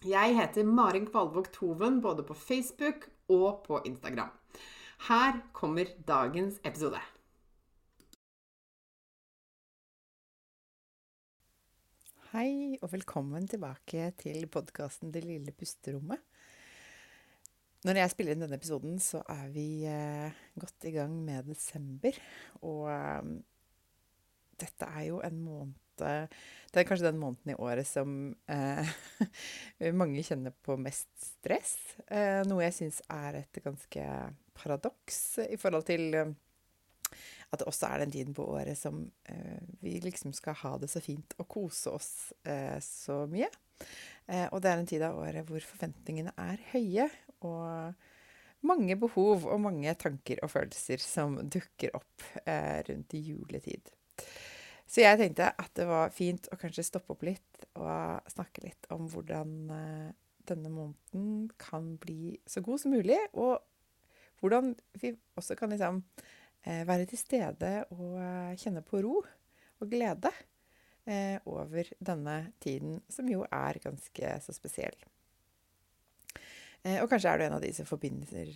Jeg heter Marin Kvalvåg Toven både på Facebook og på Instagram. Her kommer dagens episode. Hei, og velkommen tilbake til podkasten Det lille pusterommet. Når jeg spiller inn denne episoden, så er vi eh, godt i gang med desember. Og eh, dette er jo en måned det er kanskje den måneden i året som eh, mange kjenner på mest stress. Eh, noe jeg syns er et ganske paradoks i forhold til eh, at det også er den tiden på året som eh, vi liksom skal ha det så fint og kose oss eh, så mye. Eh, og det er en tid av året hvor forventningene er høye, og mange behov og mange tanker og følelser som dukker opp rundt juletid. Så jeg tenkte at det var fint å kanskje stoppe opp litt og snakke litt om hvordan eh, denne måneden kan bli så god som mulig, og hvordan vi også kan liksom eh, være til stede og eh, kjenne på ro og glede over denne tiden, som jo er ganske så spesiell. Og kanskje er du en av de som forbinder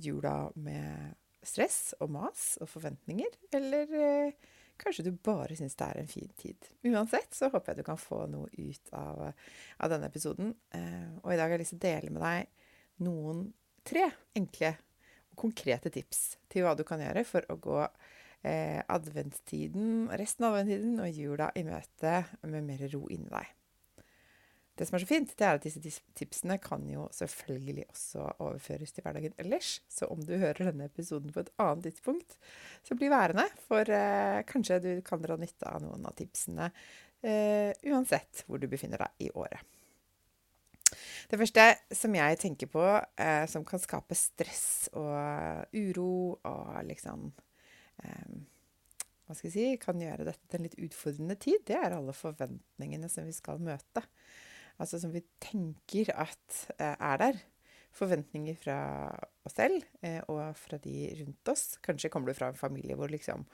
jula med stress og mas og forventninger, eller Kanskje du bare syns det er en fin tid. Uansett så håper jeg du kan få noe ut av, av denne episoden. Eh, og i dag har jeg lyst til å dele med deg noen tre enkle og konkrete tips til hva du kan gjøre for å gå eh, adventstiden, resten av adventstiden og jula i møte med mer ro inni deg. Det som er så fint, det er at disse tipsene kan jo selvfølgelig også overføres til hverdagen ellers. Så om du hører denne episoden på et annet tidspunkt, så bli værende. For eh, kanskje du kan dra nytte av noen av tipsene eh, uansett hvor du befinner deg i året. Det første som jeg tenker på eh, som kan skape stress og uro og liksom eh, hva skal jeg si, kan gjøre dette til en litt utfordrende tid, det er alle forventningene som vi skal møte altså som vi tenker at eh, er der. Forventninger fra oss selv eh, og fra de rundt oss. Kanskje kommer du fra en familie hvor liksom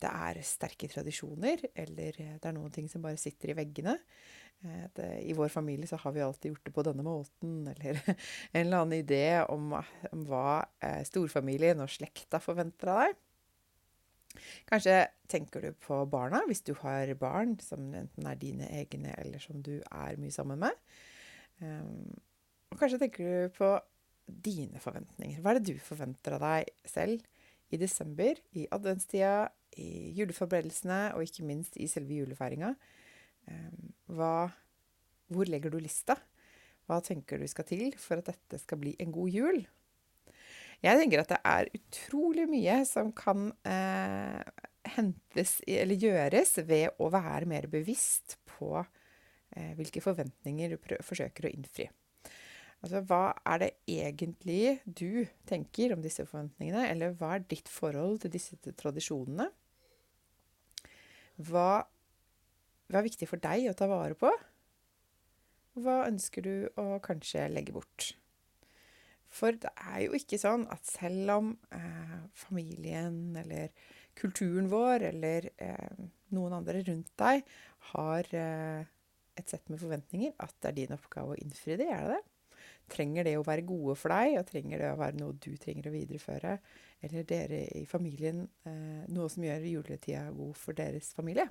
det er sterke tradisjoner, eller det er noen ting som bare sitter i veggene. Eh, det, I vår familie så har vi alltid gjort det på denne måten, eller en eller annen idé om, om hva storfamilien og slekta forventer av deg. Kanskje tenker du på barna, hvis du har barn som enten er dine egne, eller som du er mye sammen med. Um, og kanskje tenker du på dine forventninger. Hva er det du forventer av deg selv i desember, i adventstida, i juleforberedelsene og ikke minst i selve julefeiringa? Um, hvor legger du lista? Hva tenker du skal til for at dette skal bli en god jul? Jeg tenker at det er utrolig mye som kan eh, hentes eller gjøres ved å være mer bevisst på eh, hvilke forventninger du forsøker å innfri. Altså, hva er det egentlig du tenker om disse forventningene, eller hva er ditt forhold til disse tradisjonene? Hva, hva er viktig for deg å ta vare på? Hva ønsker du å kanskje legge bort? For det er jo ikke sånn at selv om eh, familien eller kulturen vår eller eh, noen andre rundt deg har eh, et sett med forventninger, at det er din oppgave å innfri det. Er det det? Trenger det å være gode for deg, og trenger det å være noe du trenger å videreføre? Eller dere i familien eh, noe som gjør juletida god for deres familie?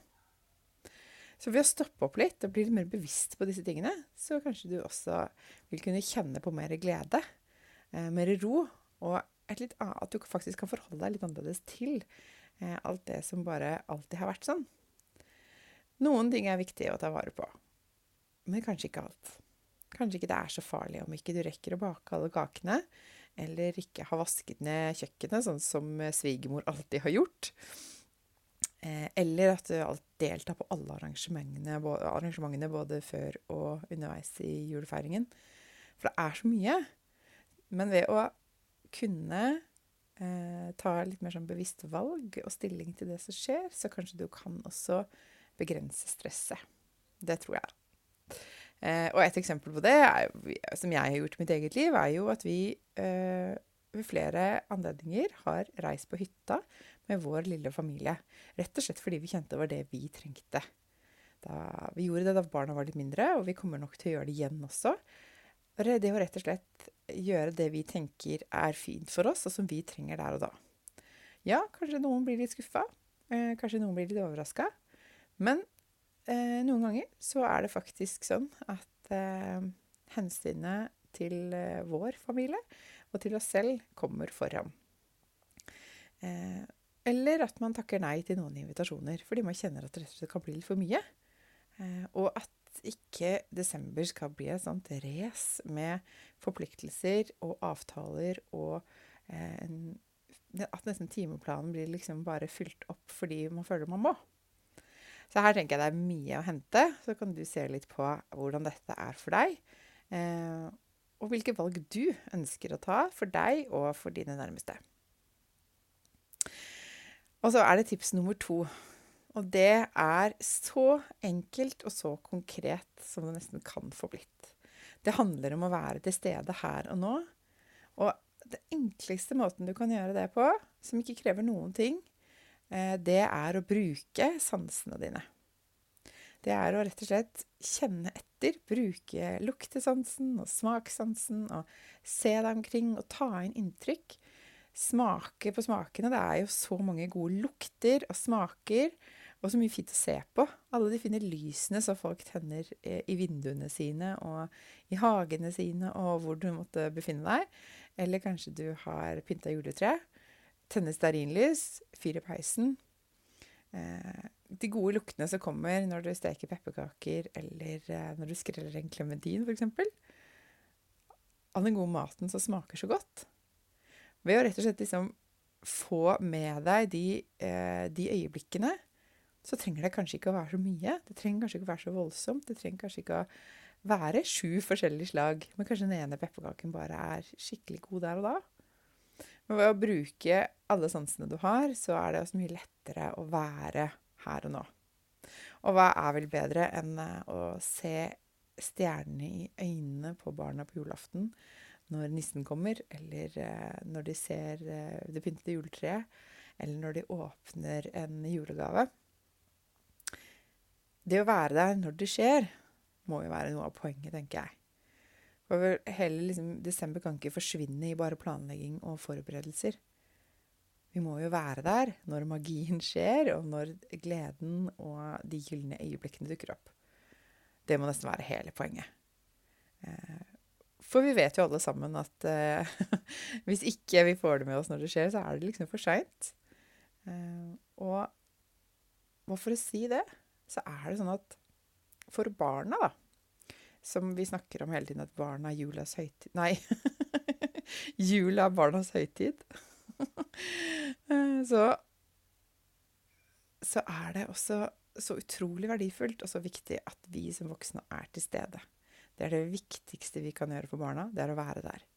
Så ved å stoppe opp litt og bli litt mer bevisst på disse tingene, så kanskje du også vil kunne kjenne på mer glede, eh, mer ro, og litt, at du faktisk kan forholde deg litt annerledes til eh, alt det som bare alltid har vært sånn. Noen ting er viktig å ta vare på, men kanskje ikke alt. Kanskje ikke det er så farlig om ikke du rekker å bake alle kakene, eller ikke har vasket ned kjøkkenet, sånn som svigermor alltid har gjort. Eh, eller at du deltar på alle arrangementene, arrangementene, både før og underveis i julefeiringen. For det er så mye. Men ved å kunne eh, ta litt mer sånn bevisst valg og stilling til det som skjer, så kanskje du kan også begrense stresset. Det tror jeg. Eh, og et eksempel på det, er, som jeg har gjort i mitt eget liv, er jo at vi eh, ved flere anledninger har reist på hytta med vår lille familie. Rett og slett fordi vi kjente det var det vi trengte. Da, vi gjorde det da barna var litt mindre, og vi kommer nok til å gjøre det igjen også. Det å rett og slett gjøre det vi tenker er fint for oss, og som vi trenger der og da. Ja, kanskje noen blir litt skuffa. Eh, kanskje noen blir litt overraska. Men eh, noen ganger så er det faktisk sånn at eh, hensynet til eh, vår familie og til oss selv kommer foran. Eh, eller at man takker nei til noen invitasjoner fordi man kjenner at det kan bli litt for mye. Og at ikke desember skal bli et sånt race med forpliktelser og avtaler og eh, at nesten timeplanen blir liksom bare fylt opp fordi man føler man må. Så her tenker jeg det er mye å hente. Så kan du se litt på hvordan dette er for deg. Eh, og hvilke valg du ønsker å ta for deg og for dine nærmeste. Og så er det tips nummer to. Og det er så enkelt og så konkret som det nesten kan få blitt. Det handler om å være til stede her og nå. Og det enkleste måten du kan gjøre det på, som ikke krever noen ting, Eh, det er å bruke sansene dine. Det er å rett og slett kjenne etter, bruke luktesansen og smakssansen og se deg omkring og ta inn inntrykk. Smake på smakene. Det er jo så mange gode lukter og smaker, og så mye fint å se på. Alle de fine lysene som folk tenner eh, i vinduene sine og i hagene sine og hvor du måtte befinne deg. Eller kanskje du har pynta juletre tenne stearinlys, fyr i peisen. Eh, de gode luktene som kommer når du steker pepperkaker, eller eh, når du skreller en klementin, f.eks. All den gode maten som smaker så godt. Ved å rett og slett liksom få med deg de, de, øyeblikkene, så trenger det kanskje ikke å være så mye. Det trenger kanskje ikke å være så voldsomt. Det trenger kanskje ikke å være sju forskjellige slag. Men kanskje den ene pepperkaken bare er skikkelig god der og da. Men ved å bruke alle sansene du har, så er det også mye lettere å være her og nå. Og hva er vel bedre enn eh, å se stjernene i øynene på barna på julaften når nissen kommer, eller eh, når de ser eh, det pyntede juletreet, eller når de åpner en julegave. Det å være der når det skjer, må jo være noe av poenget, tenker jeg. For hele liksom, desember kan ikke forsvinne i bare planlegging og forberedelser. Vi må jo være der når magien skjer, og når gleden og de gylne øyeblikkene dukker opp. Det må nesten være hele poenget. Eh, for vi vet jo alle sammen at eh, hvis ikke vi får det med oss når det skjer, så er det liksom for seint. Eh, og, hva for å si det, så er det sånn at for barna, da som vi snakker om hele tiden, at barna er julas høytid Nei, jula er barnas høytid. så, så er det også så utrolig verdifullt og så viktig at vi som voksne er til stede. Det er det viktigste vi kan gjøre for barna, det er å være der.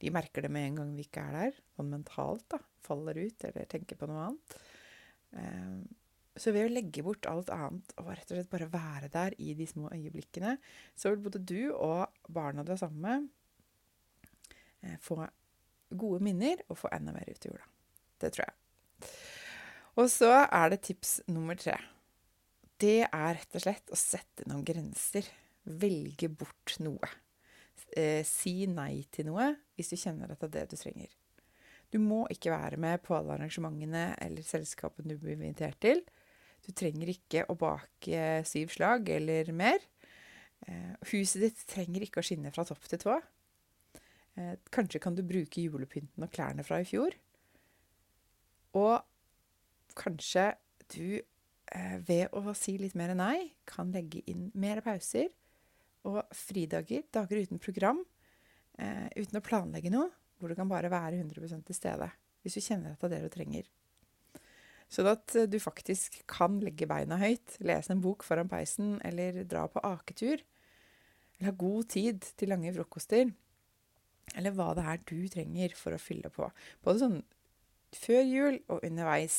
De merker det med en gang vi ikke er der, og mentalt, da. Faller ut eller tenker på noe annet. Så ved å legge bort alt annet og rett og slett bare være der i de små øyeblikkene, så vil både du og barna du er sammen med, eh, få gode minner og få enda mer ut i jula. Det tror jeg. Og så er det tips nummer tre. det er rett og slett å sette noen grenser. Velge bort noe. Eh, si nei til noe hvis du kjenner at det er det du trenger. Du må ikke være med på alle arrangementene eller selskapene du blir invitert til. Du trenger ikke å bake syv slag eller mer. Eh, huset ditt trenger ikke å skinne fra topp til tå. Eh, kanskje kan du bruke julepynten og klærne fra i fjor. Og kanskje du eh, ved å si litt mer nei kan legge inn mer pauser og fridager, dager uten program, uten å planlegge noe, hvor du kan bare være 100% til stede. Hvis du kjenner at det er det du trenger. Sånn at du faktisk kan legge beina høyt, lese en bok foran peisen eller dra på aketur. Eller ha god tid til lange frokoster. Eller hva det er du trenger for å fylle på. Både sånn før jul og underveis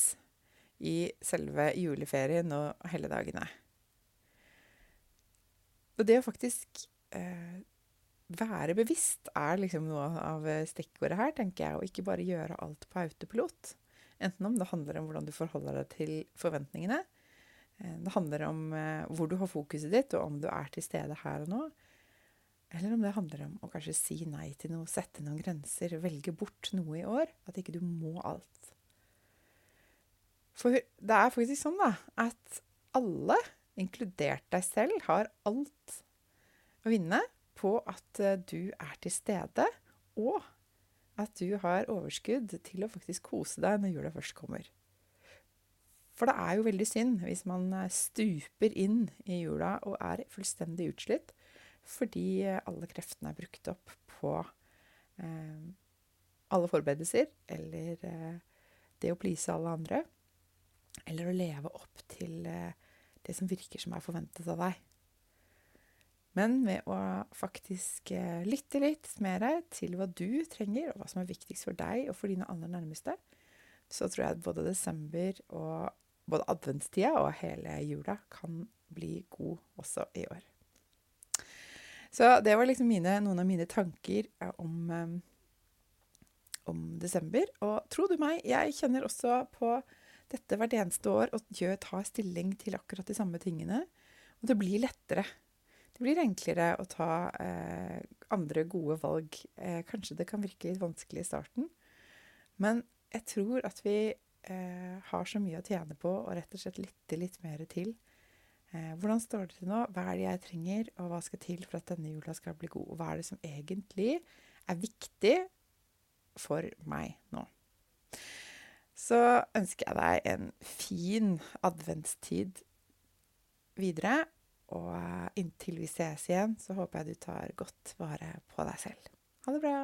i selve juleferien og helligdagene. Og det å faktisk eh, være bevisst er liksom noe av stikkordet her, tenker jeg. Og ikke bare gjøre alt på autopilot. Enten om det handler om hvordan du forholder deg til forventningene. Eh, det handler om eh, hvor du har fokuset ditt, og om du er til stede her og nå. Eller om det handler om å kanskje si nei til noe, sette noen grenser, velge bort noe i år. At ikke du må alt. For det er faktisk sånn da, at alle, inkludert deg selv, har alt å vinne på at eh, du er til stede, og at du har overskudd til å faktisk kose deg når jula først kommer. For det er jo veldig synd hvis man eh, stuper inn i jula og er fullstendig utslitt fordi eh, alle kreftene er brukt opp på eh, alle forberedelser, eller eh, det å please alle andre, eller å leve opp til eh, det som virker som er forventet av deg. Men ved å faktisk eh, lytte litt mer til hva du trenger, og hva som er viktigst for deg og for dine aller nærmeste, så tror jeg at både desember og både adventstida og hele jula kan bli god også i år. Så det var liksom mine, noen av mine tanker om, eh, om desember. Og tro du meg, jeg kjenner også på dette hvert eneste år og tar stilling til akkurat de samme tingene. Og det blir lettere det blir enklere å ta eh, andre gode valg. Eh, kanskje det kan virke litt vanskelig i starten, men jeg tror at vi eh, har så mye å tjene på å rett og slett lytte litt mer til. Eh, hvordan står det til nå? Hva er det jeg trenger, og hva skal til for at denne jula skal bli god? Og hva er det som egentlig er viktig for meg nå? Så ønsker jeg deg en fin adventstid videre. Og eh, inntil vi ses igjen, så håper jeg du tar godt vare på deg selv. Ha det bra.